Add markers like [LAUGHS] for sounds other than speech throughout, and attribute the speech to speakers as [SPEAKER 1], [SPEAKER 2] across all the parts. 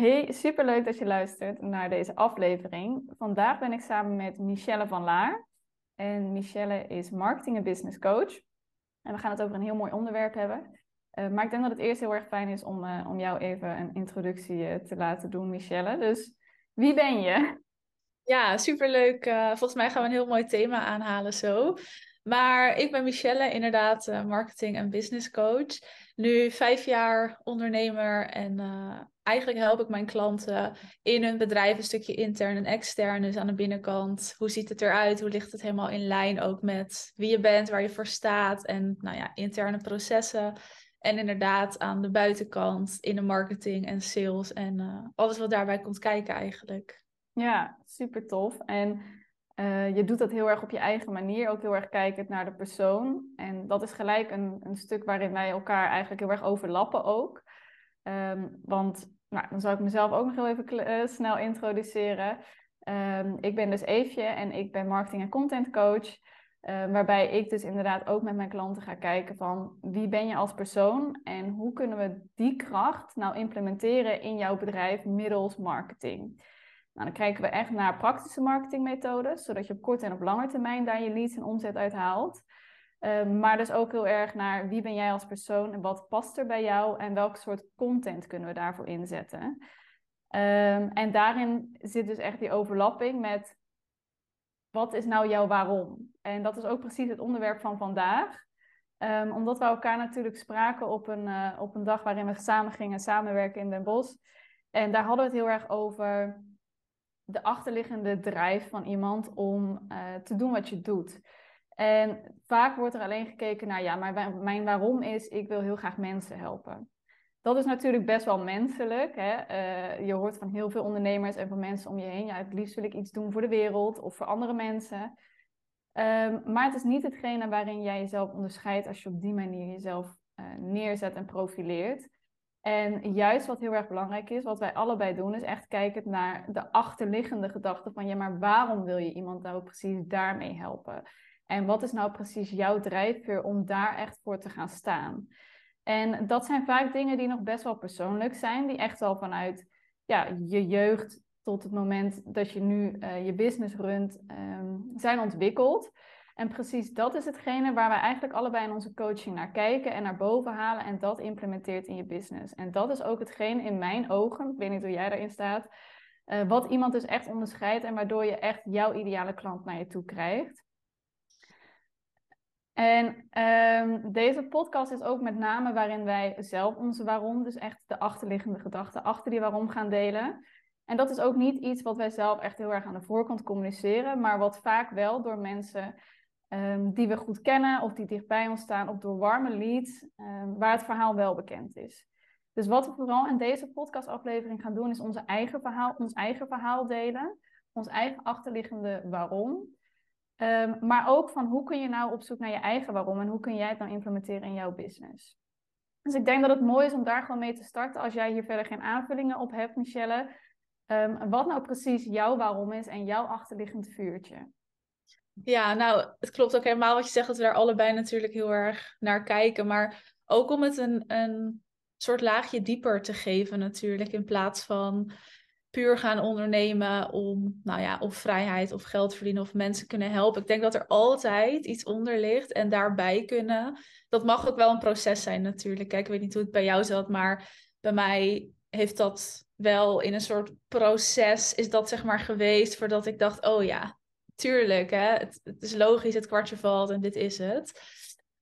[SPEAKER 1] Hey, superleuk dat je luistert naar deze aflevering. Vandaag ben ik samen met Michelle van Laar. En Michelle is marketing en business coach. En we gaan het over een heel mooi onderwerp hebben. Uh, maar ik denk dat het eerst heel erg fijn is om, uh, om jou even een introductie uh, te laten doen, Michelle. Dus wie ben je?
[SPEAKER 2] Ja, superleuk. volgens mij gaan we een heel mooi thema aanhalen zo. Maar ik ben Michelle, inderdaad marketing en business coach. Nu vijf jaar ondernemer en eigenlijk help ik mijn klanten in hun bedrijf een stukje intern en extern. Dus aan de binnenkant, hoe ziet het eruit? Hoe ligt het helemaal in lijn ook met wie je bent, waar je voor staat en nou ja, interne processen. En inderdaad aan de buitenkant in de marketing en sales en uh, alles wat daarbij komt kijken eigenlijk.
[SPEAKER 1] Ja, super tof. En uh, je doet dat heel erg op je eigen manier, ook heel erg kijkend naar de persoon. En dat is gelijk een, een stuk waarin wij elkaar eigenlijk heel erg overlappen ook. Um, want nou, dan zal ik mezelf ook nog heel even uh, snel introduceren. Um, ik ben dus Eefje en ik ben marketing en content coach. Uh, waarbij ik dus inderdaad ook met mijn klanten ga kijken van wie ben je als persoon en hoe kunnen we die kracht nou implementeren in jouw bedrijf middels marketing. Nou, dan kijken we echt naar praktische marketingmethodes, zodat je op korte en op lange termijn daar je leads en omzet uit haalt. Ehm, maar dus ook heel erg naar wie ben jij als persoon en wat past er bij jou en welk soort content kunnen we daarvoor inzetten. Um, en daarin zit dus echt die overlapping met wat is nou jouw waarom? En dat is ook precies het onderwerp van vandaag. Um, omdat we elkaar natuurlijk spraken op een, uh, op een dag waarin we samen gingen samenwerken in Den Bosch. En daar hadden we het heel erg over de achterliggende drijf van iemand om uh, te doen wat je doet. En vaak wordt er alleen gekeken naar, ja, maar mijn waarom is, ik wil heel graag mensen helpen. Dat is natuurlijk best wel menselijk. Hè? Uh, je hoort van heel veel ondernemers en van mensen om je heen, ja, het liefst wil ik iets doen voor de wereld of voor andere mensen. Um, maar het is niet hetgene waarin jij jezelf onderscheidt als je op die manier jezelf uh, neerzet en profileert. En juist wat heel erg belangrijk is, wat wij allebei doen, is echt kijken naar de achterliggende gedachte van, ja, maar waarom wil je iemand nou precies daarmee helpen? En wat is nou precies jouw drijfveer om daar echt voor te gaan staan? En dat zijn vaak dingen die nog best wel persoonlijk zijn, die echt al vanuit ja, je jeugd tot het moment dat je nu uh, je business runt, um, zijn ontwikkeld. En precies dat is hetgene waar wij eigenlijk allebei in onze coaching naar kijken en naar boven halen en dat implementeert in je business. En dat is ook hetgene in mijn ogen, ik weet niet hoe jij daarin staat, uh, wat iemand dus echt onderscheidt en waardoor je echt jouw ideale klant naar je toe krijgt. En um, deze podcast is ook met name waarin wij zelf onze waarom, dus echt de achterliggende gedachten achter die waarom gaan delen. En dat is ook niet iets wat wij zelf echt heel erg aan de voorkant communiceren, maar wat vaak wel door mensen um, die we goed kennen of die dichtbij ons staan, of door warme leads, um, waar het verhaal wel bekend is. Dus wat we vooral in deze podcastaflevering gaan doen, is onze eigen verhaal, ons eigen verhaal delen, ons eigen achterliggende waarom. Um, maar ook van hoe kun je nou op zoek naar je eigen waarom en hoe kun jij het dan implementeren in jouw business. Dus ik denk dat het mooi is om daar gewoon mee te starten als jij hier verder geen aanvullingen op hebt, Michelle. Um, wat nou precies jouw waarom is en jouw achterliggend vuurtje.
[SPEAKER 2] Ja, nou, het klopt ook helemaal wat je zegt, dat we daar allebei natuurlijk heel erg naar kijken. Maar ook om het een, een soort laagje dieper te geven natuurlijk, in plaats van puur gaan ondernemen om, nou ja, of vrijheid of geld verdienen of mensen kunnen helpen. Ik denk dat er altijd iets onder ligt en daarbij kunnen. Dat mag ook wel een proces zijn natuurlijk. Kijk, ik weet niet hoe het bij jou zat, maar bij mij heeft dat wel in een soort proces, is dat zeg maar geweest voordat ik dacht, oh ja, tuurlijk, hè, het, is logisch, het kwartje valt en dit is het.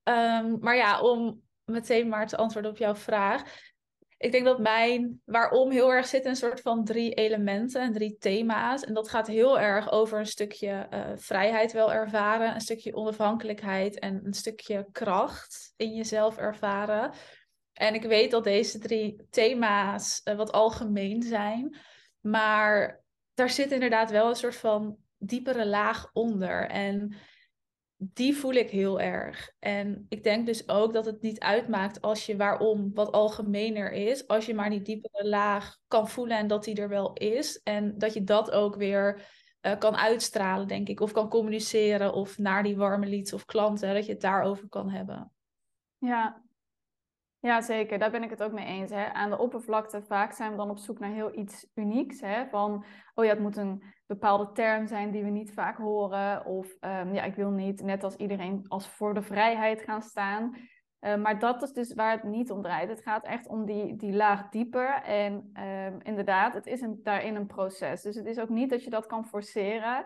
[SPEAKER 2] Um, maar ja, om meteen maar te antwoorden op jouw vraag ik denk dat mijn waarom heel erg zit in een soort van drie elementen en drie thema's. En dat gaat heel erg over een stukje uh, vrijheid wel ervaren, een stukje onafhankelijkheid en een stukje kracht in jezelf ervaren. En ik weet dat deze drie thema's uh, wat algemeen zijn, maar daar zit inderdaad wel een soort van diepere laag onder. En die voel ik heel erg. En ik denk dus ook dat het niet uitmaakt als je waarom wat algemener is, als je maar die diepere laag kan voelen en dat die er wel is. En dat je dat ook weer uh, kan uitstralen, denk ik, of kan communiceren of naar die warme leads of klanten, dat je het daarover kan hebben.
[SPEAKER 1] Ja. Ja, zeker. Daar ben ik het ook mee eens. Hè. Aan de oppervlakte vaak zijn we dan op zoek naar heel iets unieks. Hè. Van, oh ja, het moet een bepaalde term zijn die we niet vaak horen. Of ehm, ja, ik wil niet net als iedereen als voor de vrijheid gaan staan. Uh, maar dat is dus waar het niet om draait. Het gaat echt om die, die laag dieper. En um, inderdaad, het is een, daarin een proces. Dus het is ook niet dat je dat kan forceren.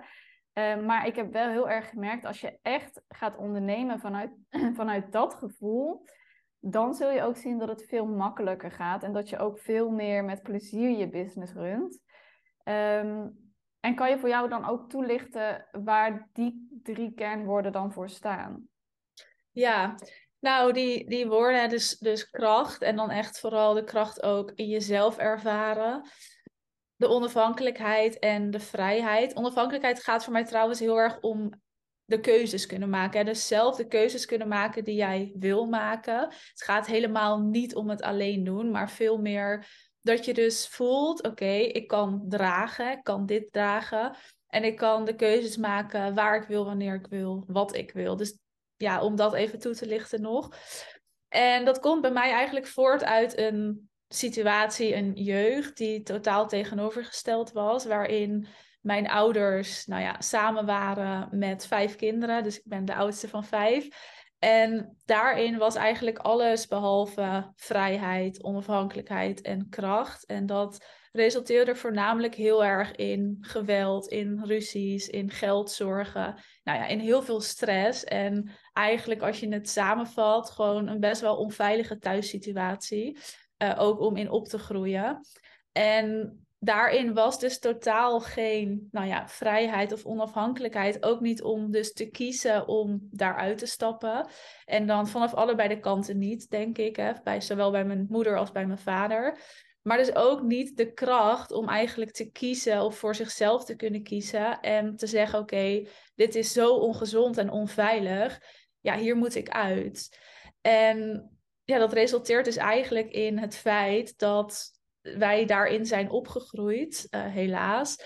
[SPEAKER 1] Maar ik heb wel heel erg gemerkt, als je echt gaat ondernemen vanuit, [CLEARS THROAT] vanuit dat gevoel, dan zul je ook zien dat het veel makkelijker gaat en dat je ook veel meer met plezier je business runt. En kan je voor jou dan ook toelichten waar die drie kernwoorden dan voor staan?
[SPEAKER 2] Ja, nou, die, die woorden, dus, dus kracht en dan echt vooral de kracht ook in jezelf ervaren. De onafhankelijkheid en de vrijheid. Onafhankelijkheid gaat voor mij trouwens heel erg om de keuzes kunnen maken. Dus zelf de keuzes kunnen maken die jij wil maken. Het gaat helemaal niet om het alleen doen, maar veel meer dat je dus voelt: oké, ik kan dragen, ik kan dit dragen. En ik kan de keuzes maken waar ik wil, wanneer ik wil, wat ik wil. Dus ja, om dat even toe te lichten nog. En dat komt bij mij eigenlijk voort uit een situatie, een jeugd, die totaal tegenovergesteld was, waarin mijn ouders, nou ja, samen waren met vijf kinderen. Dus ik ben de oudste van vijf. En daarin was eigenlijk alles behalve vrijheid, onafhankelijkheid en kracht. En dat resulteerde voornamelijk heel erg in geweld, in ruzies, in geldzorgen. Nou ja, in heel veel stress. En eigenlijk als je het samenvat, gewoon een best wel onveilige thuissituatie. Uh, ook om in op te groeien. En daarin was dus totaal geen nou ja, vrijheid of onafhankelijkheid. Ook niet om dus te kiezen om daaruit te stappen. En dan vanaf allebei de kanten niet, denk ik. Hè? Bij, zowel bij mijn moeder als bij mijn vader. Maar dus ook niet de kracht om eigenlijk te kiezen of voor zichzelf te kunnen kiezen. En te zeggen: oké, dit is zo ongezond en onveilig. Ja, hier moet ik uit. En ja, dat resulteert dus eigenlijk in het feit dat wij daarin zijn opgegroeid, uh, helaas.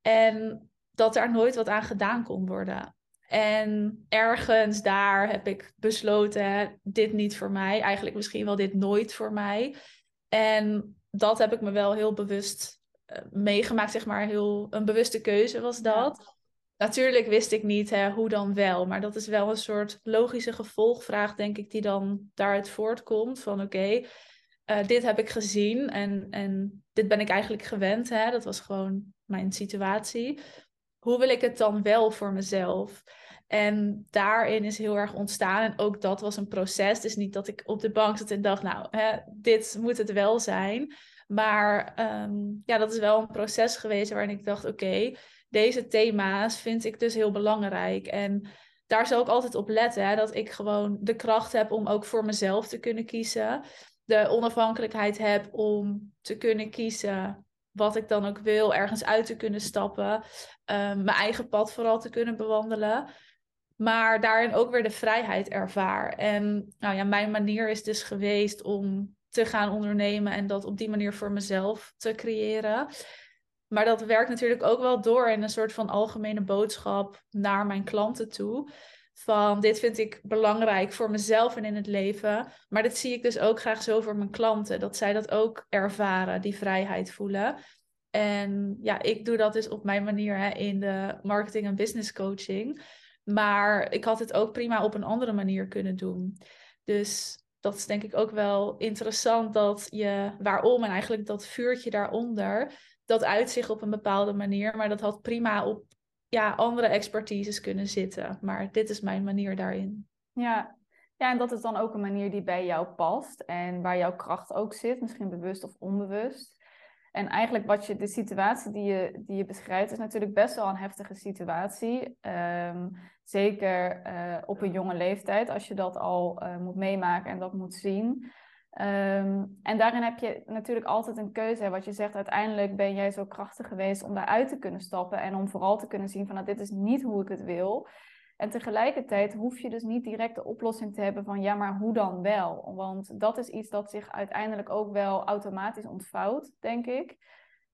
[SPEAKER 2] En dat daar nooit wat aan gedaan kon worden. En ergens daar heb ik besloten, dit niet voor mij. Eigenlijk misschien wel dit nooit voor mij. En dat heb ik me wel heel bewust uh, meegemaakt, zeg maar. Heel, een bewuste keuze was dat. Natuurlijk wist ik niet hè, hoe dan wel, maar dat is wel een soort logische gevolgvraag, denk ik, die dan daaruit voortkomt. Van oké, uh, dit heb ik gezien en, en dit ben ik eigenlijk gewend. Hè? Dat was gewoon mijn situatie. Hoe wil ik het dan wel voor mezelf? En daarin is heel erg ontstaan. En ook dat was een proces. Dus niet dat ik op de bank zat en dacht, nou, hè, dit moet het wel zijn. Maar um, ja, dat is wel een proces geweest waarin ik dacht, oké, deze thema's vind ik dus heel belangrijk. En daar zal ik altijd op letten, hè, dat ik gewoon de kracht heb om ook voor mezelf te kunnen kiezen de onafhankelijkheid heb om te kunnen kiezen wat ik dan ook wil, ergens uit te kunnen stappen, ehm, mijn eigen pad vooral te kunnen bewandelen. Maar daarin ook weer de vrijheid ervaar. En nou ja, mijn manier is dus geweest om te gaan ondernemen en dat op die manier voor mezelf te creëren. Maar dat werkt natuurlijk ook wel door in een soort van algemene boodschap naar mijn klanten toe. Van dit vind ik belangrijk voor mezelf en in het leven. Maar dat zie ik dus ook graag zo voor mijn klanten. Dat zij dat ook ervaren, die vrijheid voelen. En ja, ik doe dat dus op mijn manier hè, in de marketing en business coaching. Maar ik had het ook prima op een andere manier kunnen doen. Dus dat is denk ik ook wel interessant dat je waarom en eigenlijk dat vuurtje daaronder, dat uitzicht op een bepaalde manier. Maar dat had prima op ja, andere expertises kunnen zitten. Maar dit is mijn manier daarin.
[SPEAKER 1] Ja. ja, en dat is dan ook een manier die bij jou past en waar jouw kracht ook zit, misschien bewust of onbewust. En eigenlijk wat je, de situatie die je, die je beschrijft, is natuurlijk best wel een heftige situatie. Um, zeker uh, op een jonge leeftijd, als je dat al uh, moet meemaken en dat moet zien. Um, en daarin heb je natuurlijk altijd een keuze. Wat je zegt, uiteindelijk ben jij zo krachtig geweest om daaruit te kunnen stappen. En om vooral te kunnen zien van nou, dit is niet hoe ik het wil. En tegelijkertijd hoef je dus niet direct de oplossing te hebben van ja, maar hoe dan wel? Want dat is iets dat zich uiteindelijk ook wel automatisch ontvouwt, denk ik.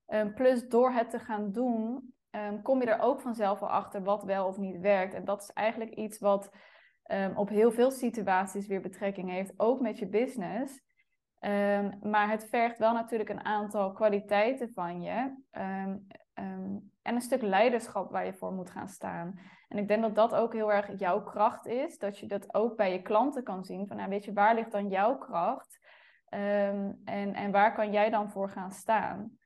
[SPEAKER 1] Um, plus door het te gaan doen, um, kom je er ook vanzelf wel achter wat wel of niet werkt. En dat is eigenlijk iets wat op heel veel situaties weer betrekking heeft, ook met je business. Ehm, maar het vergt wel natuurlijk een aantal kwaliteiten van je. Ehm, ehm, en een stuk leiderschap waar je voor moet gaan staan. En ik denk dat dat ook heel erg jouw kracht is. Dat je dat ook bij je klanten kan zien. Van nou, weet je, waar ligt dan jouw kracht? en, en waar kan jij dan voor gaan staan?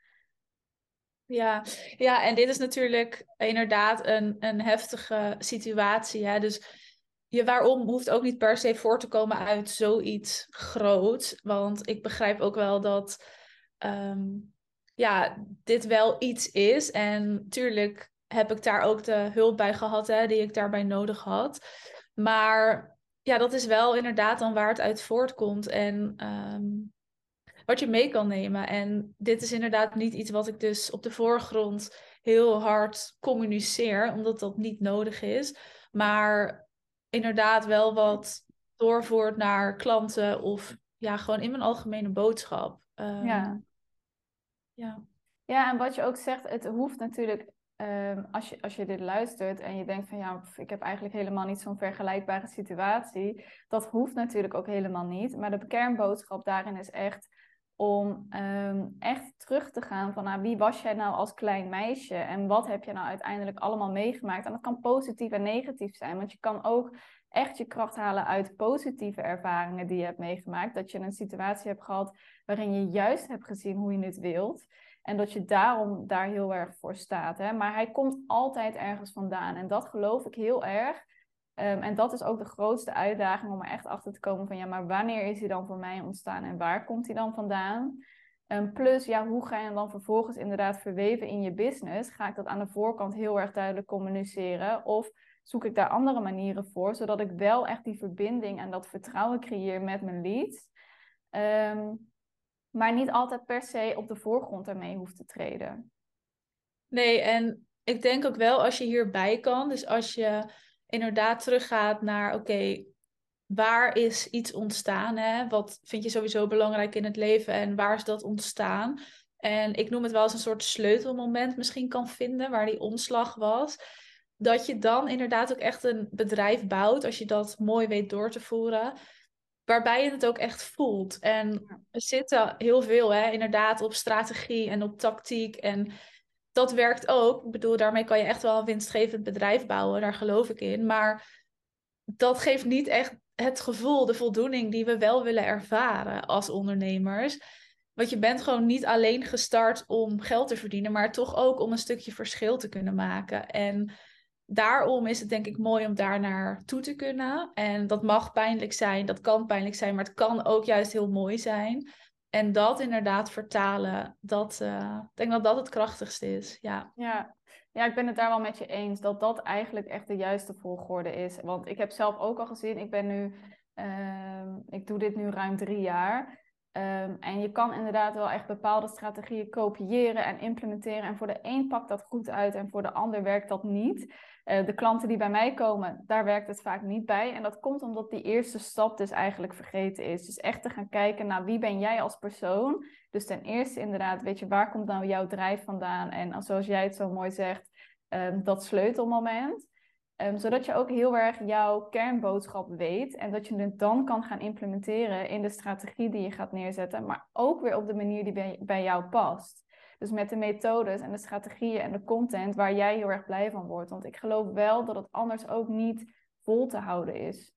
[SPEAKER 2] Ja, ja, en dit is natuurlijk inderdaad een, een heftige situatie. Hè? Dus je waarom hoeft ook niet per se voor te komen uit zoiets groots. Want ik begrijp ook wel dat ehm, ja, dit wel iets is. En natuurlijk heb ik daar ook de hulp bij gehad hè, die ik daarbij nodig had. Maar ja, dat is wel inderdaad dan waar het uit voortkomt. En ehm, wat je mee kan nemen. En dit is inderdaad niet iets wat ik dus op de voorgrond heel hard communiceer, omdat dat niet nodig is. Maar inderdaad wel wat doorvoert naar klanten of ja, gewoon in mijn algemene boodschap.
[SPEAKER 1] Um, ja. ja. Ja, en wat je ook zegt, het hoeft natuurlijk, um, als, je, als je dit luistert en je denkt van ja, ik heb eigenlijk helemaal niet zo'n vergelijkbare situatie. Dat hoeft natuurlijk ook helemaal niet. Maar de kernboodschap daarin is echt om ehm, echt terug te gaan van nou, wie was jij nou als klein meisje en wat heb je nou uiteindelijk allemaal meegemaakt. En dat kan positief en negatief zijn, want je kan ook echt je kracht halen uit positieve ervaringen die je hebt meegemaakt. Dat je een situatie hebt gehad waarin je juist hebt gezien hoe je het wilt. En dat je daarom daar heel erg voor staat. Hè? Maar hij komt altijd ergens vandaan. En dat geloof ik heel erg. Ehm, en dat is ook de grootste uitdaging om er echt achter te komen van ja, maar wanneer is hij dan voor mij ontstaan en waar komt hij dan vandaan? Um, plus, ja, hoe ga je hem dan vervolgens inderdaad verweven in je business? Ga ik dat aan de voorkant heel erg duidelijk communiceren? Of zoek ik daar andere manieren voor, zodat ik wel echt die verbinding en dat vertrouwen creëer met mijn leads? Um, maar niet altijd per se op de voorgrond ermee hoeft te treden.
[SPEAKER 2] Nee, en ik denk ook wel als je hierbij kan, dus als je inderdaad teruggaat naar, oké, waar is iets ontstaan? Hè? Wat vind je sowieso belangrijk in het leven en waar is dat ontstaan? En ik noem het wel als een soort sleutelmoment misschien kan vinden, waar die omslag was. Dat je dan inderdaad ook echt een bedrijf bouwt, als je dat mooi weet door te voeren, waarbij je het ook echt voelt. En er zitten heel veel, hè, inderdaad, op strategie en op tactiek en dat werkt ook. Ik bedoel, daarmee kan je echt wel een winstgevend bedrijf bouwen. Daar geloof ik in. Maar dat geeft niet echt het gevoel, de voldoening die we wel willen ervaren als ondernemers. Want je bent gewoon niet alleen gestart om geld te verdienen, maar toch ook om een stukje verschil te kunnen maken. En daarom is het denk ik mooi om daar naar toe te kunnen. En dat mag pijnlijk zijn, dat kan pijnlijk zijn, maar het kan ook juist heel mooi zijn. En dat inderdaad vertalen, dat, uh, ik denk dat dat het krachtigste is. Ja.
[SPEAKER 1] Ja. ja, ik ben het daar wel met je eens. Dat dat eigenlijk echt de juiste volgorde is. Want ik heb zelf ook al gezien, ik ben nu, uh, ik doe dit nu ruim drie jaar. Um, en je kan inderdaad wel echt bepaalde strategieën kopiëren en implementeren. En voor de een pakt dat goed uit en voor de ander werkt dat niet. Uh, de klanten die bij mij komen, daar werkt het vaak niet bij. En dat komt omdat die eerste stap dus eigenlijk vergeten is. Dus echt te gaan kijken naar wie ben jij als persoon. Dus ten eerste inderdaad, weet je, waar komt nou jouw drijf vandaan? En zoals jij het zo mooi zegt, um, dat sleutelmoment. Um, zodat je ook heel erg jouw kernboodschap weet en dat je het dan kan gaan implementeren in de strategie die je gaat neerzetten, maar ook weer op de manier die bij, bij jou past. Dus met de methodes en de strategieën en de content waar jij heel erg blij van wordt. Want ik geloof wel dat het anders ook niet vol te houden is.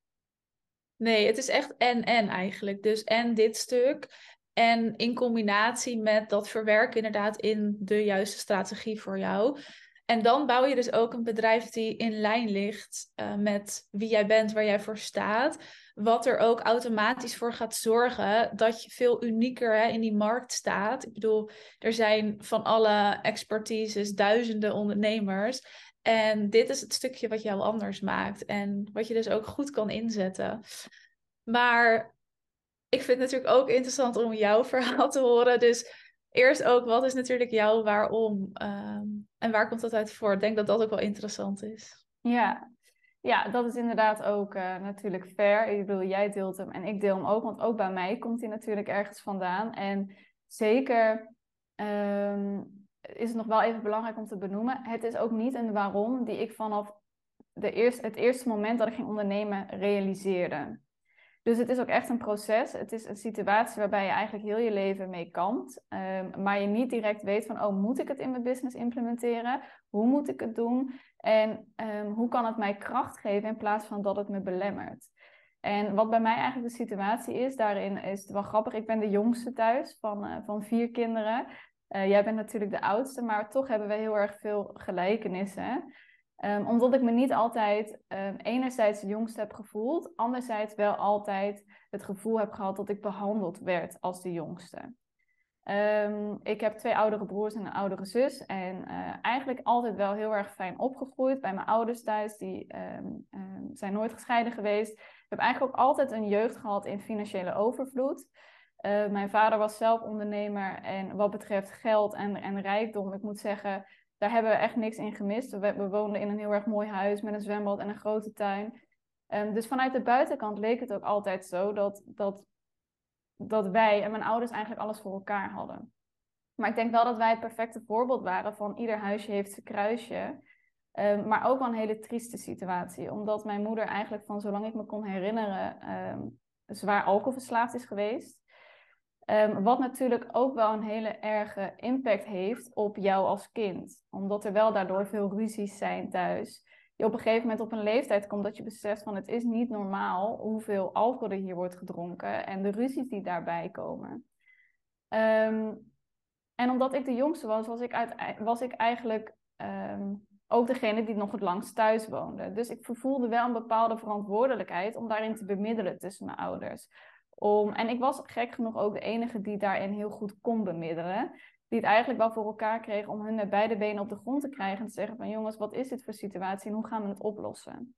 [SPEAKER 2] Nee, het is echt en-en eigenlijk. Dus en dit stuk. En in combinatie met dat verwerken inderdaad in de juiste strategie voor jou. En dan bouw je dus ook een bedrijf die in lijn ligt uh, met wie jij bent, waar jij voor staat. Wat er ook automatisch voor gaat zorgen dat je veel unieker hè, in die markt staat. Ik bedoel, er zijn van alle expertises duizenden ondernemers. En dit is het stukje wat jou anders maakt. En wat je dus ook goed kan inzetten. Maar ik vind het natuurlijk ook interessant om jouw [LAUGHS] verhaal te horen. Dus eerst ook, wat is natuurlijk jouw waarom? Um, en waar komt dat uit voor? Ik denk dat dat ook wel interessant is.
[SPEAKER 1] Ja, ja dat is inderdaad ook uh, natuurlijk fair. Ik bedoel, jij deelt hem en ik deel hem ook. Want ook bij mij komt hij natuurlijk ergens vandaan. En zeker um, is het nog wel even belangrijk om te benoemen. Het is ook niet een waarom die ik vanaf de eerste, het eerste moment dat ik ging ondernemen realiseerde. Dus het is ook echt een proces. Het is een situatie waarbij je eigenlijk heel je leven mee kampt. Um, maar je niet direct weet van, oh, moet ik het in mijn business implementeren? Hoe moet ik het doen? En um, hoe kan het mij kracht geven in plaats van dat het me belemmert? En wat bij mij eigenlijk de situatie is, daarin is het wel grappig. Ik ben de jongste thuis van, uh, van vier kinderen. Uh, jij bent natuurlijk de oudste, maar toch hebben we heel erg veel gelijkenissen. Um, omdat ik me niet altijd um, enerzijds de jongste heb gevoeld, anderzijds wel altijd het gevoel heb gehad dat ik behandeld werd als de jongste. Um, ik heb twee oudere broers en een oudere zus. En uh, eigenlijk altijd wel heel erg fijn opgegroeid bij mijn ouders thuis. Die zijn nooit gescheiden geweest. Ik heb eigenlijk ook altijd een jeugd gehad in financiële overvloed. Uh, mijn vader was zelf ondernemer. En wat betreft geld en, en rijkdom, ik moet zeggen, daar hebben we echt niks in gemist. We, woonden in een heel erg mooi huis met een zwembad en een grote tuin. Um, dus vanuit de buitenkant leek het ook altijd zo dat, dat, dat wij en mijn ouders eigenlijk alles voor elkaar hadden. Maar ik denk wel dat wij het perfecte voorbeeld waren van ieder huisje heeft zijn kruisje. Um, maar ook wel een hele trieste situatie. Omdat mijn moeder eigenlijk van zolang ik me kon herinneren um, zwaar alcoholverslaafd is geweest. Um, wat natuurlijk ook wel een hele erge impact heeft op jou als kind. Omdat er wel daardoor veel ruzies zijn thuis. Je op een gegeven moment op een leeftijd komt dat je beseft van het is niet normaal hoeveel alcohol er hier wordt gedronken en de ruzies die daarbij komen. Um, en omdat ik de jongste was, was ik, uit, was ik eigenlijk um, ook degene die nog het langst thuis woonde. Dus ik voelde wel een bepaalde verantwoordelijkheid om daarin te bemiddelen tussen mijn ouders. Om, en ik was gek genoeg ook de enige die daarin heel goed kon bemiddelen. Die het eigenlijk wel voor elkaar kreeg om hun beide benen op de grond te krijgen. En te zeggen van jongens, wat is dit voor situatie en hoe gaan we het oplossen?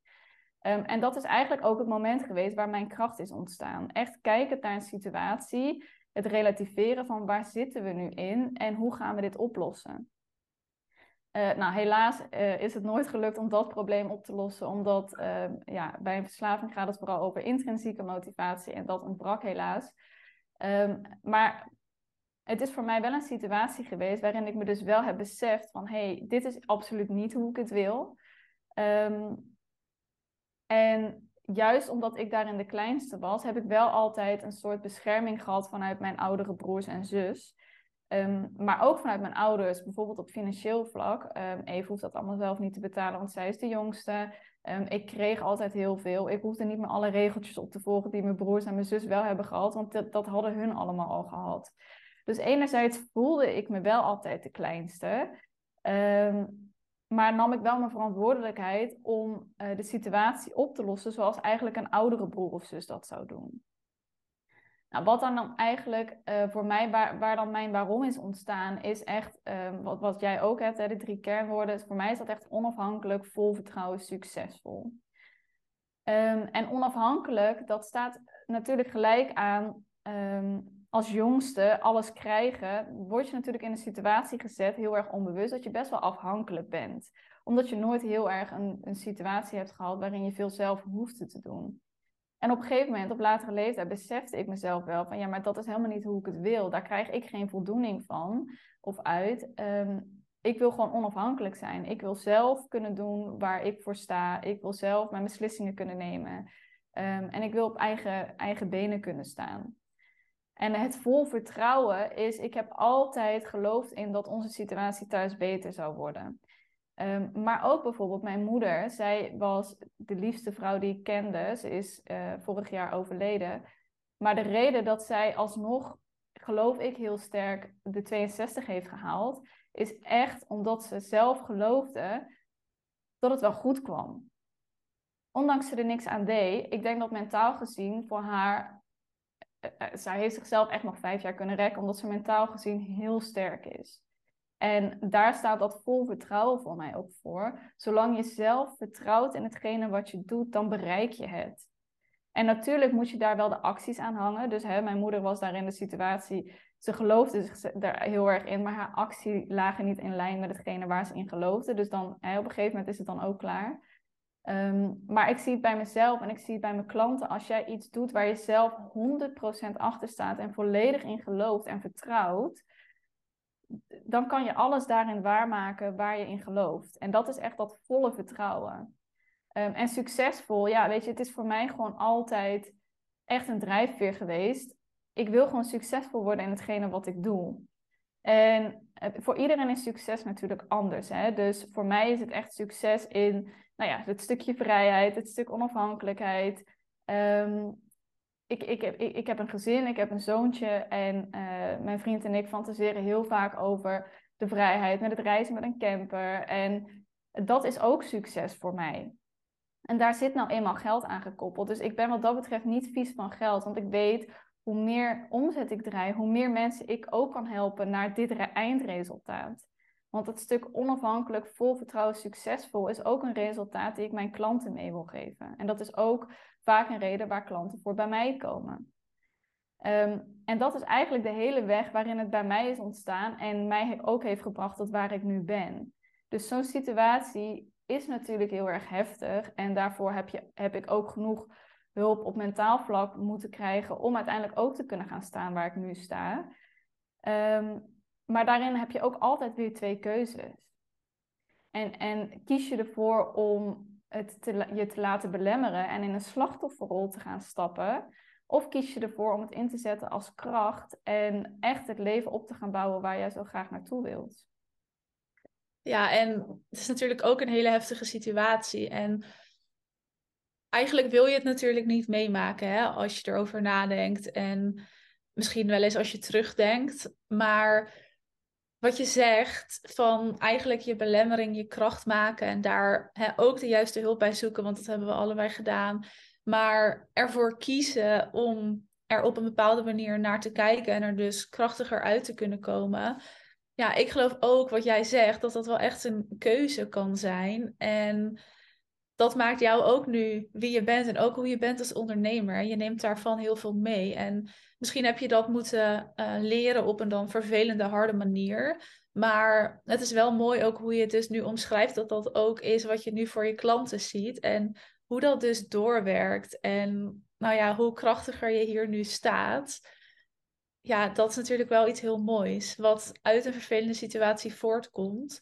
[SPEAKER 1] Um, en dat is eigenlijk ook het moment geweest waar mijn kracht is ontstaan. Echt kijken naar een situatie, het relativeren van waar zitten we nu in en hoe gaan we dit oplossen. Uh, nou, helaas uh, is het nooit gelukt om dat probleem op te lossen, omdat uh, ja, bij een verslaving gaat het vooral over intrinsieke motivatie en dat ontbrak helaas. Um, maar het is voor mij wel een situatie geweest waarin ik me dus wel heb beseft van hé, hey, dit is absoluut niet hoe ik het wil. Um, en juist omdat ik daarin de kleinste was, heb ik wel altijd een soort bescherming gehad vanuit mijn oudere broers en zus. Um, maar ook vanuit mijn ouders, bijvoorbeeld op financieel vlak. Um, Eve hoeft dat allemaal zelf niet te betalen, want zij is de jongste. Um, ik kreeg altijd heel veel. Ik hoefde niet meer alle regeltjes op te volgen die mijn broers en mijn zus wel hebben gehad, want dat, hadden hun allemaal al gehad. Dus enerzijds voelde ik me wel altijd de kleinste. maar nam ik wel mijn verantwoordelijkheid om uh, de situatie op te lossen zoals eigenlijk een oudere broer of zus dat zou doen. Nou, wat dan, dan eigenlijk uh, voor mij, waar, waar dan mijn waarom is ontstaan, is echt uh, wat, wat jij ook hebt, hè, de drie kernwoorden. Voor mij is dat echt onafhankelijk, vol vertrouwen, succesvol. Um, en onafhankelijk, dat staat natuurlijk gelijk aan um, als jongste alles krijgen, word je natuurlijk in een situatie gezet, heel erg onbewust, dat je best wel afhankelijk bent. Omdat je nooit heel erg een, een situatie hebt gehad waarin je veel zelf hoefde te doen. En op een gegeven moment, op latere leeftijd, besefte ik mezelf wel van ja, maar dat is helemaal niet hoe ik het wil. Daar krijg ik geen voldoening van of uit. Um, ik wil gewoon onafhankelijk zijn. Ik wil zelf kunnen doen waar ik voor sta. Ik wil zelf mijn beslissingen kunnen nemen. Um, en ik wil op eigen, eigen benen kunnen staan. En het vol vertrouwen is, ik heb altijd geloofd in dat onze situatie thuis beter zou worden. Um, maar ook bijvoorbeeld mijn moeder, zij was de liefste vrouw die ik kende. Ze is uh, vorig jaar overleden. Maar de reden dat zij alsnog, geloof ik heel sterk, de 62 heeft gehaald, is echt omdat ze zelf geloofde dat het wel goed kwam. Ondanks ze er niks aan deed, ik denk dat mentaal gezien voor haar, uh, uh, zij heeft zichzelf echt nog vijf jaar kunnen rekken, omdat ze mentaal gezien heel sterk is. En daar staat dat vol vertrouwen voor mij ook voor. Zolang je zelf vertrouwt in hetgene wat je doet, dan bereik je het. En natuurlijk moet je daar wel de acties aan hangen. Dus hè, mijn moeder was daar in de situatie. Ze geloofde zich daar heel erg in, maar haar actie lagen niet in lijn met hetgene waar ze in geloofde. Dus dan op een gegeven moment is het dan ook klaar. Um, maar ik zie het bij mezelf en ik zie het bij mijn klanten. Als jij iets doet waar je zelf 100% achter staat en volledig in gelooft en vertrouwt, dan kan je alles daarin waarmaken waar je in gelooft. En dat is echt dat volle vertrouwen. Um, en succesvol, ja, weet je, het is voor mij gewoon altijd echt een drijfveer geweest. Ik wil gewoon succesvol worden in hetgene wat ik doe. En voor iedereen is succes natuurlijk anders. Hè? Dus voor mij is het echt succes in nou ja, het stukje vrijheid, het stuk onafhankelijkheid. Ehm, ik, ik, heb, ik, ik, heb een gezin, ik heb een zoontje en uh, mijn vriend en ik fantaseren heel vaak over de vrijheid met het reizen met een camper. En dat is ook succes voor mij. En daar zit nou eenmaal geld aan gekoppeld. Dus ik ben wat dat betreft niet vies van geld, want ik weet hoe meer omzet ik draai, hoe meer mensen ik ook kan helpen naar dit eindresultaat. Want het stuk onafhankelijk, vol vertrouwen, succesvol is ook een resultaat die ik mijn klanten mee wil geven. En dat is ook vaak een reden waar klanten voor bij mij komen. Ehm, en dat is eigenlijk de hele weg waarin het bij mij is ontstaan en mij ook heeft gebracht tot waar ik nu ben. Dus zo'n situatie is natuurlijk heel erg heftig en daarvoor heb, je, heb ik ook genoeg hulp op mentaal vlak moeten krijgen om uiteindelijk ook te kunnen gaan staan waar ik nu sta. Um, maar daarin heb je ook altijd weer twee keuzes. En, en kies je ervoor om het te, je te laten belemmeren en in een slachtofferrol te gaan stappen? Of kies je ervoor om het in te zetten als kracht en echt het leven op te gaan bouwen waar jij zo graag naartoe wilt?
[SPEAKER 2] Ja, en het is natuurlijk ook een hele heftige situatie. En eigenlijk wil je het natuurlijk niet meemaken hè, als je erover nadenkt. En misschien wel eens als je terugdenkt. Maar wat je zegt van eigenlijk je belemmering je kracht maken en daar hè, ook de juiste hulp bij zoeken, want dat hebben we allebei gedaan. Maar ervoor kiezen om er op een bepaalde manier naar te kijken en er dus krachtiger uit te kunnen komen. Ja, ik geloof ook wat jij zegt, dat dat wel echt een keuze kan zijn. En dat maakt jou ook nu wie je bent en ook hoe je bent als ondernemer. Je neemt daarvan heel veel mee. En misschien heb je dat moeten uh, leren op een dan vervelende, harde manier. Maar het is wel mooi ook hoe je het dus nu omschrijft, dat dat ook is wat je nu voor je klanten ziet. En hoe dat dus doorwerkt. En nou ja, hoe krachtiger je hier nu staat. Ja, dat is natuurlijk wel iets heel moois. Wat uit een vervelende situatie voortkomt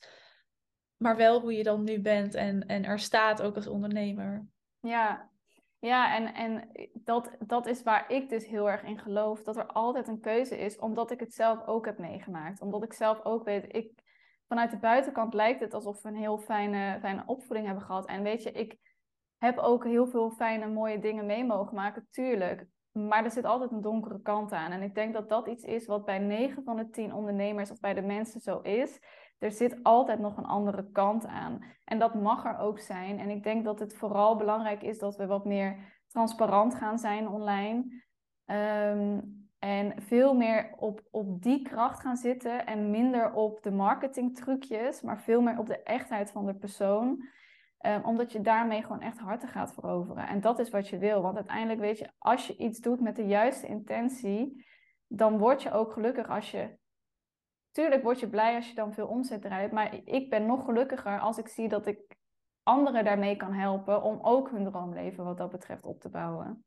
[SPEAKER 2] maar wel hoe je dan nu bent en, en er staat ook als ondernemer.
[SPEAKER 1] Ja, ja en, en dat, dat is waar ik dus heel erg in geloof. Dat er altijd een keuze is, omdat ik het zelf ook heb meegemaakt. Omdat ik zelf ook weet, ik, vanuit de buitenkant lijkt het alsof we een heel fijne, fijne opvoeding hebben gehad. En weet je, ik heb ook heel veel fijne, mooie dingen mee mogen maken, tuurlijk. Maar er zit altijd een donkere kant aan. En ik denk dat dat iets is wat bij 9 van de 10 ondernemers of bij de mensen zo is er zit altijd nog een andere kant aan. En dat mag er ook zijn. En ik denk dat het vooral belangrijk is dat we wat meer transparant gaan zijn online. Ehm, en veel meer op, op die kracht gaan zitten en minder op de marketingtrucjes, maar veel meer op de echtheid van de persoon. Um, omdat je daarmee gewoon echt harten gaat veroveren. En dat is wat je wil. Want uiteindelijk weet je, als je iets doet met de juiste intentie, dan word je ook gelukkig als je tuurlijk word je blij als je dan veel omzet draait. Maar ik ben nog gelukkiger als ik zie dat ik anderen daarmee kan helpen om ook hun droomleven wat dat betreft op te bouwen.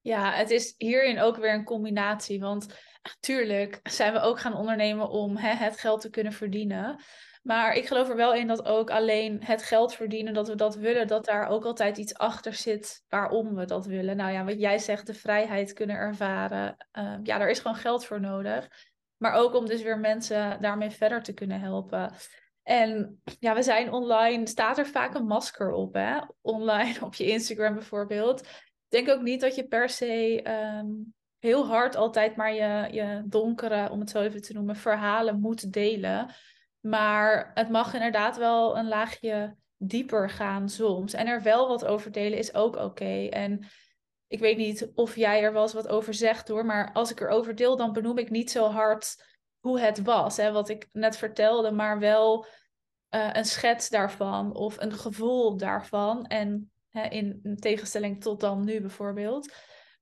[SPEAKER 2] Ja, het is hierin ook weer een combinatie. Want natuurlijk zijn we ook gaan ondernemen om hè, het geld te kunnen verdienen. Maar ik geloof er wel in dat ook alleen het geld verdienen, dat we dat willen, dat daar ook altijd iets achter zit waarom we dat willen. Nou ja, wat jij zegt, de vrijheid kunnen ervaren. Uh, ja, daar is gewoon geld voor nodig. Maar ook om dus weer mensen daarmee verder te kunnen helpen. En ja, we zijn online, staat er vaak een masker op, hè? Online [LAUGHS] op je Instagram bijvoorbeeld. Ik denk ook niet dat je per se ehm, heel hard altijd maar je, je donkere, om het zo even te noemen, verhalen moet delen. Maar het mag inderdaad wel een laagje dieper gaan soms. En er wel wat over delen is ook oké. En ik weet niet of jij er wel eens wat over zegt hoor, maar als ik erover deel, dan benoem ik niet zo hard hoe het was, hè, wat ik net vertelde, maar wel uh, een schets daarvan of een gevoel daarvan. En hè, in tegenstelling tot dan nu bijvoorbeeld.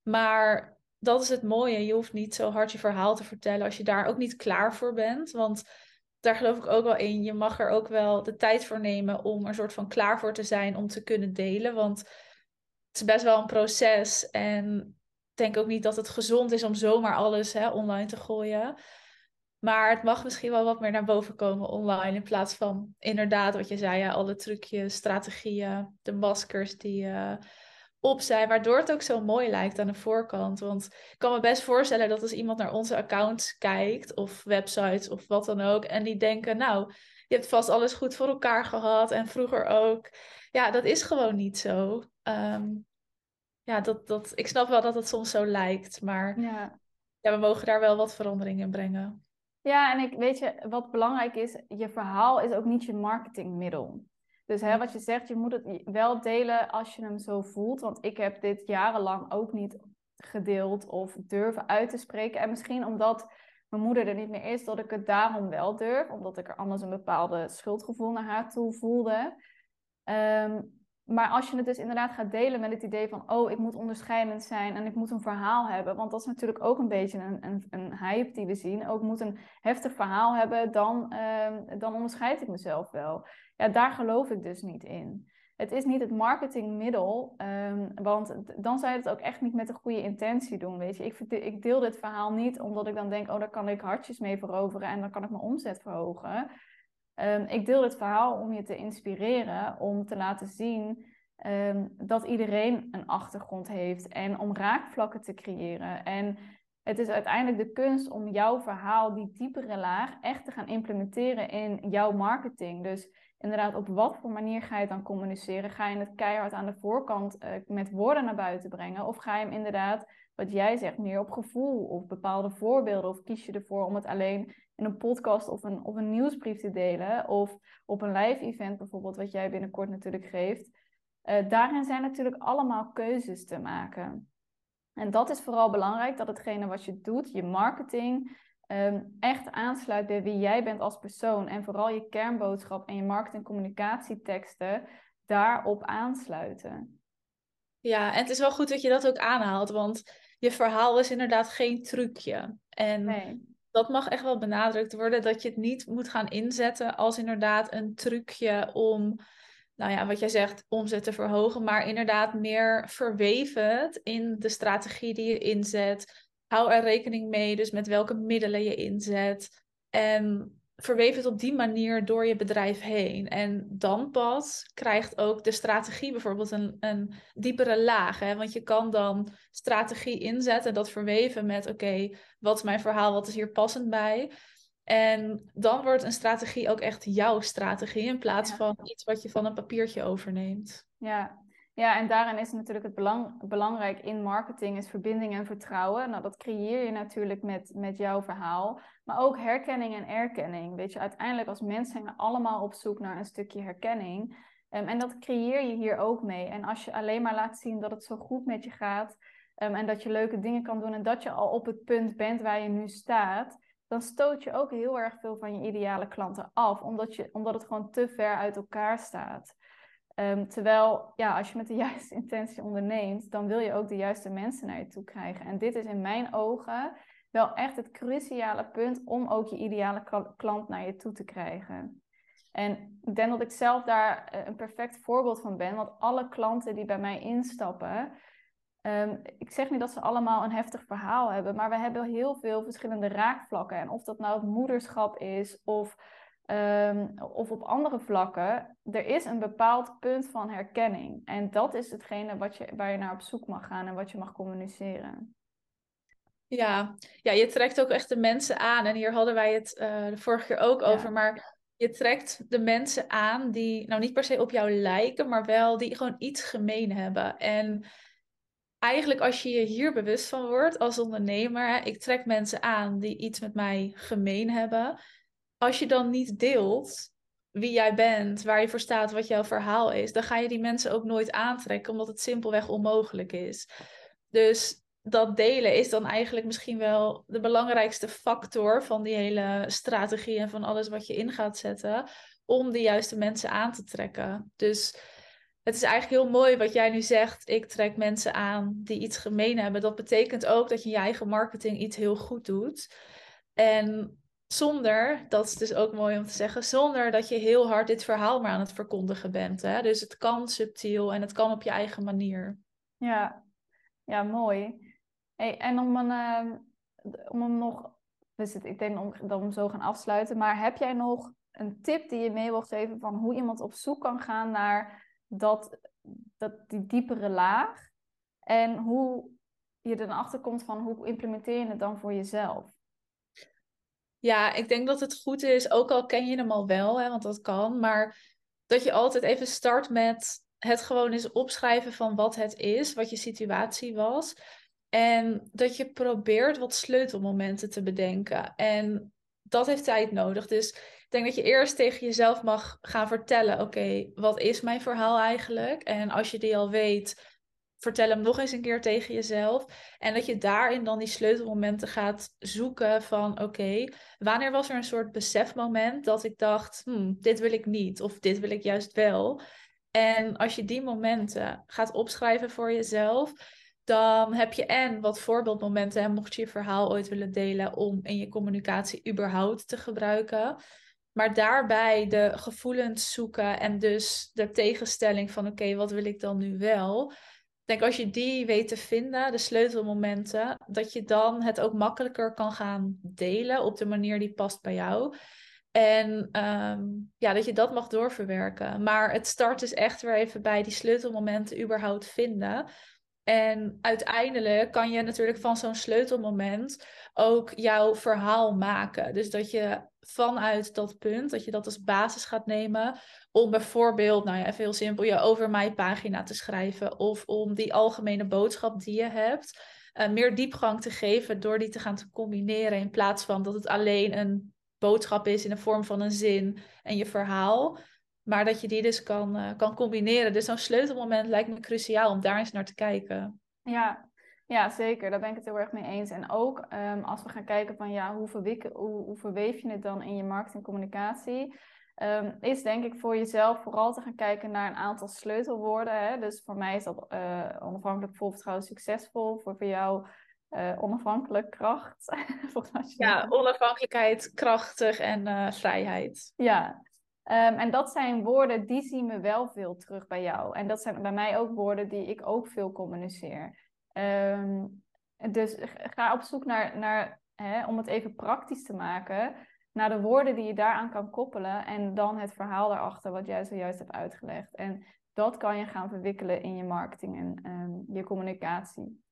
[SPEAKER 2] Maar dat is het mooie. Je hoeft niet zo hard je verhaal te vertellen als je daar ook niet klaar voor bent. Want daar geloof ik ook wel in. Je mag er ook wel de tijd voor nemen om er soort van klaar voor te zijn om te kunnen delen. Want is best wel een proces. En ik denk ook niet dat het gezond is om zomaar alles hè, online te gooien. Maar het mag misschien wel wat meer naar boven komen online. In plaats van inderdaad wat je zei, ja, alle trucjes, strategieën, de maskers die uh, opzij, waardoor het ook zo mooi lijkt aan de voorkant. Want ik kan me best voorstellen dat als iemand naar onze accounts kijkt, of websites of wat dan ook, en die denken, nou, je hebt vast alles goed voor elkaar gehad en vroeger ook. Ja, dat is gewoon niet zo. Ehm, ja, dat, dat, ik snap wel dat het soms zo lijkt, maar ja. ja, we mogen daar wel wat verandering in brengen.
[SPEAKER 1] Ja, en ik weet je, wat belangrijk is, je verhaal is ook niet je marketingmiddel. Dus hè, wat je zegt, je moet het wel delen als je hem zo voelt. Want ik heb dit jarenlang ook niet gedeeld of durven uit te spreken. En misschien omdat mijn moeder er niet meer is, dat ik het daarom wel durf. Omdat ik er anders een bepaalde schuldgevoel naar haar toe voelde. Ehm, maar als je het dus inderdaad gaat delen met het idee van, oh, ik moet onderscheidend zijn en ik moet een verhaal hebben, want dat is natuurlijk ook een beetje een, een, een hype die we zien. Ook moet een heftig verhaal hebben, dan, um, dan onderscheid ik mezelf wel. Ja, daar geloof ik dus niet in. Het is niet het marketingmiddel, um, want dan zou je het ook echt niet met een goede intentie doen, weet je. Ik, ik deel dit verhaal niet omdat ik dan denk, oh, daar kan ik hartjes mee veroveren en dan kan ik mijn omzet verhogen. Um, ik deel dit verhaal om je te inspireren, om te laten zien um, dat iedereen een achtergrond heeft en om raakvlakken te creëren. En het is uiteindelijk de kunst om jouw verhaal, die diepere laag, echt te gaan implementeren in jouw marketing. Dus inderdaad, op wat voor manier ga je het dan communiceren? Ga je het keihard aan de voorkant uh, met woorden naar buiten brengen? Of ga je hem inderdaad, wat jij zegt, meer op gevoel of bepaalde voorbeelden? Of kies je ervoor om het alleen in een podcast of een, of een nieuwsbrief te delen? Of op een live event bijvoorbeeld, wat jij binnenkort natuurlijk geeft. Uh, daarin zijn natuurlijk allemaal keuzes te maken. En dat is vooral belangrijk, dat hetgene wat je doet, je marketing, um, echt aansluit bij wie jij bent als persoon. En vooral je kernboodschap en je marketing-communicatieteksten daarop aansluiten.
[SPEAKER 2] Ja, en het is wel goed dat je dat ook aanhaalt, want je verhaal is inderdaad geen trucje. En nee. Dat mag echt wel benadrukt worden, dat je het niet moet gaan inzetten als inderdaad een trucje om nou ja, wat jij zegt, omzet te verhogen, maar inderdaad meer verweven in de strategie die je inzet. Hou er rekening mee, dus met welke middelen je inzet. En verweef het op die manier door je bedrijf heen. En dan pas krijgt ook de strategie bijvoorbeeld een, een diepere laag. Hè? Want je kan dan strategie inzetten, dat verweven met: oké, wat is mijn verhaal, wat is hier passend bij? En dan wordt een strategie ook echt jouw strategie in plaats van iets wat je van een papiertje overneemt.
[SPEAKER 1] Ja. Ja, en daarin is natuurlijk het belang, belangrijk in marketing is verbinding en vertrouwen. Nou, dat creëer je natuurlijk met, met jouw verhaal. Maar ook herkenning en erkenning. Weet je, uiteindelijk als mensen zijn allemaal op zoek naar een stukje herkenning. Um, en dat creëer je hier ook mee. En als je alleen maar laat zien dat het zo goed met je gaat... Um, en dat je leuke dingen kan doen en dat je al op het punt bent waar je nu staat dan stoot je ook heel erg veel van je ideale klanten af, omdat, je, omdat het gewoon te ver uit elkaar staat. Ehm, terwijl, ja, als je met de [LAUGHS] juiste intentie onderneemt, dan wil je ook de juiste mensen naar je toe krijgen. En dit is in mijn ogen wel echt het cruciale punt om ook je ideale klant naar je toe te krijgen. En ik denk dat ik zelf daar eh, een perfect voorbeeld van ben, want alle klanten die bij mij instappen, Ehm, ik zeg niet dat ze allemaal een heftig verhaal hebben, maar we hebben heel veel verschillende raakvlakken. En of dat nou het moederschap is of, ehm, of op andere vlakken, er is een bepaald punt van herkenning. En dat is hetgene wat je, waar je naar op zoek mag gaan en wat je mag communiceren.
[SPEAKER 2] Ja, ja je trekt ook echt de mensen aan. En hier hadden wij het uh, de vorige keer ook over. Maar je trekt de mensen aan die nou niet per se op jou lijken, maar wel die gewoon iets gemeen hebben. En eigenlijk als je je hier bewust van wordt als ondernemer, ik trek mensen aan die iets met mij gemeen hebben. Als je dan niet deelt wie jij bent, waar je voor staat, wat jouw verhaal is, dan ga je die mensen ook nooit aantrekken, omdat het simpelweg onmogelijk is. Dus dat delen is dan eigenlijk misschien wel de belangrijkste factor van die hele strategie en van alles wat je in gaat zetten, om de juiste mensen aan te trekken. Dus het is eigenlijk heel mooi wat jij nu zegt. Ik trek mensen aan die iets gemeen hebben. Dat betekent ook dat je je eigen marketing iets heel goed doet. En zonder, dat is dus ook mooi om te zeggen, zonder dat je heel hard dit verhaal maar aan het verkondigen bent. Hè? Dus het kan subtiel en het kan op je eigen manier.
[SPEAKER 1] Ja, ja mooi. Hey, en om, een, uh, om hem nog, dus ik denk om, dat we zo gaan afsluiten, maar heb jij nog een tip die je mee wilt geven van hoe iemand op zoek kan gaan naar dat, dat die diepere laag. En hoe je dan achter komt van hoe implementeer je het dan voor jezelf?
[SPEAKER 2] Ja, ik denk dat het goed is, ook al ken je hem al wel, hè, want dat kan, maar dat je altijd even start met het gewoon eens opschrijven van wat het is, wat je situatie was. En dat je probeert wat sleutelmomenten te bedenken. En dat heeft tijd nodig. Dus ik denk dat je eerst tegen jezelf mag gaan vertellen: oké, wat is mijn verhaal eigenlijk? En als je die al weet, vertel hem nog eens een keer tegen jezelf. En dat je daarin dan die sleutelmomenten gaat zoeken van oké, wanneer was er een soort besefmoment dat ik dacht, hmm, dit wil ik niet of dit wil ik juist wel. En als je die momenten gaat opschrijven voor jezelf, dan heb je en wat voorbeeldmomenten, en mocht je je verhaal ooit willen delen, om in je communicatie überhaupt te gebruiken. Maar daarbij de gevoelens zoeken en dus de tegenstelling van oké, wat wil ik dan nu wel? Denk als je die weet te vinden, de sleutelmomenten, dat je dan het ook makkelijker kan gaan delen op de manier die past bij jou. En ehm, ja, dat je dat mag doorverwerken. Maar het start is echt weer even bij die sleutelmomenten überhaupt vinden. En uiteindelijk kan je natuurlijk van zo'n sleutelmoment ook jouw verhaal maken. Dus dat je vanuit dat punt, dat je dat als basis gaat nemen om bijvoorbeeld, nou ja, even heel simpel, je over mij pagina te schrijven of om die algemene boodschap die je hebt, uh, meer diepgang te geven door die te gaan te combineren in plaats van dat het alleen een boodschap is in de vorm van een zin en je verhaal. Maar dat je die dus kan, uh, kan combineren. Dus zo'n sleutelmoment lijkt me cruciaal om daar eens naar te kijken.
[SPEAKER 1] Ja, ja, zeker. Daar ben ik het heel erg mee eens. En ook um, als we gaan kijken van ja, hoe, verwik- hoe, hoe verweef je het dan in je marketingcommunicatie? Um, is denk ik voor jezelf vooral te gaan kijken naar een aantal sleutelwoorden. Hè? Dus voor mij is dat uh, onafhankelijk, vol vertrouwen, succesvol. Voor, voor jou uh, onafhankelijk, kracht. [LAUGHS]
[SPEAKER 2] ja, onafhankelijkheid, krachtig en uh, vrijheid.
[SPEAKER 1] Ja, Um, en dat zijn woorden die zien we wel veel terug bij jou. En dat zijn bij mij ook woorden die ik ook veel communiceer. Um, dus ga op zoek naar, naar hè, om het even praktisch te maken, naar de woorden die je daaraan kan koppelen en dan het verhaal daarachter wat jij zojuist hebt uitgelegd. En dat kan je gaan verwikkelen in je marketing en um, je communicatie.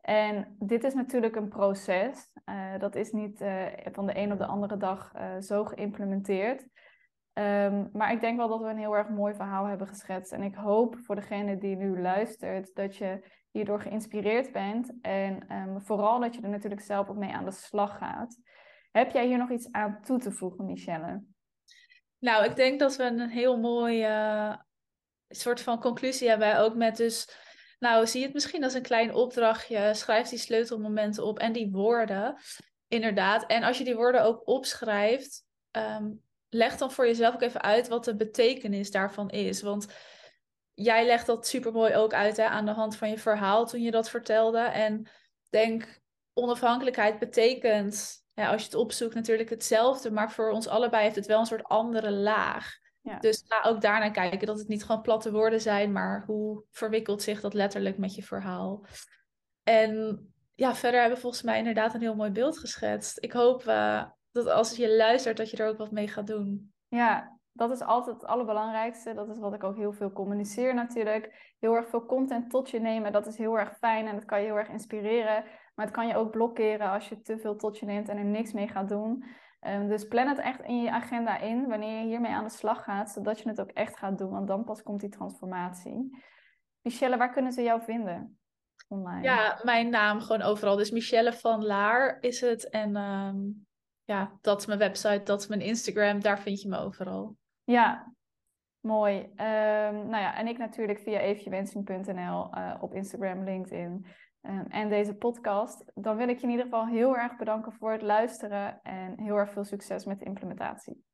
[SPEAKER 1] En dit is natuurlijk een proces. Uh, dat is niet uh, van de een op de andere dag uh, zo geïmplementeerd. Um, maar ik denk wel dat we een heel erg mooi verhaal hebben geschetst. En ik hoop voor degene die nu luistert dat je hierdoor geïnspireerd bent. En um, vooral dat je er natuurlijk zelf ook mee aan de slag gaat. Heb jij hier nog iets aan toe te voegen, Michelle?
[SPEAKER 2] Nou, ik denk dat we een heel mooie uh, soort van conclusie hebben. Ook met dus, nou, zie het misschien als een klein opdrachtje. Schrijf die sleutelmomenten op en die woorden. Inderdaad. En als je die woorden ook opschrijft, um, leg dan voor jezelf ook even uit wat de betekenis daarvan is. Want jij legt dat supermooi ook uit hè, aan de hand van je verhaal toen je dat vertelde. En denk, onafhankelijkheid betekent, ja, als je het opzoekt, natuurlijk hetzelfde. Maar voor ons allebei heeft het wel een soort andere laag. Ja. Dus ga ook daarnaar kijken dat het niet gewoon platte woorden zijn, maar hoe verwikkelt zich dat letterlijk met je verhaal. En ja, verder hebben we volgens mij inderdaad een heel mooi beeld geschetst. Ik hoop uh, dat als je luistert, dat je er ook wat mee gaat doen.
[SPEAKER 1] Ja, dat is altijd het allerbelangrijkste. Dat is wat ik ook heel veel communiceer natuurlijk. Heel erg veel content tot je nemen, dat is heel erg fijn en dat kan je heel erg inspireren. Maar het kan je ook blokkeren als je te veel tot je neemt en er niks mee gaat doen. Um, dus plan het echt in je agenda in wanneer je hiermee aan de slag gaat, zodat je het ook echt gaat doen, want dan pas komt die transformatie. Michelle, waar kunnen ze jou vinden?
[SPEAKER 2] Online? Ja, mijn naam gewoon overal. Dus Michelle van Laar is het. En um, ja, dat is mijn website, dat is mijn Instagram, daar vind je me overal.
[SPEAKER 1] Ja, mooi. Um, nou ja, en ik natuurlijk via eefjewensing.nl uh, op Instagram, LinkedIn um, en deze podcast. Dan wil ik je in ieder geval heel erg bedanken voor het luisteren en heel erg veel succes met de implementatie.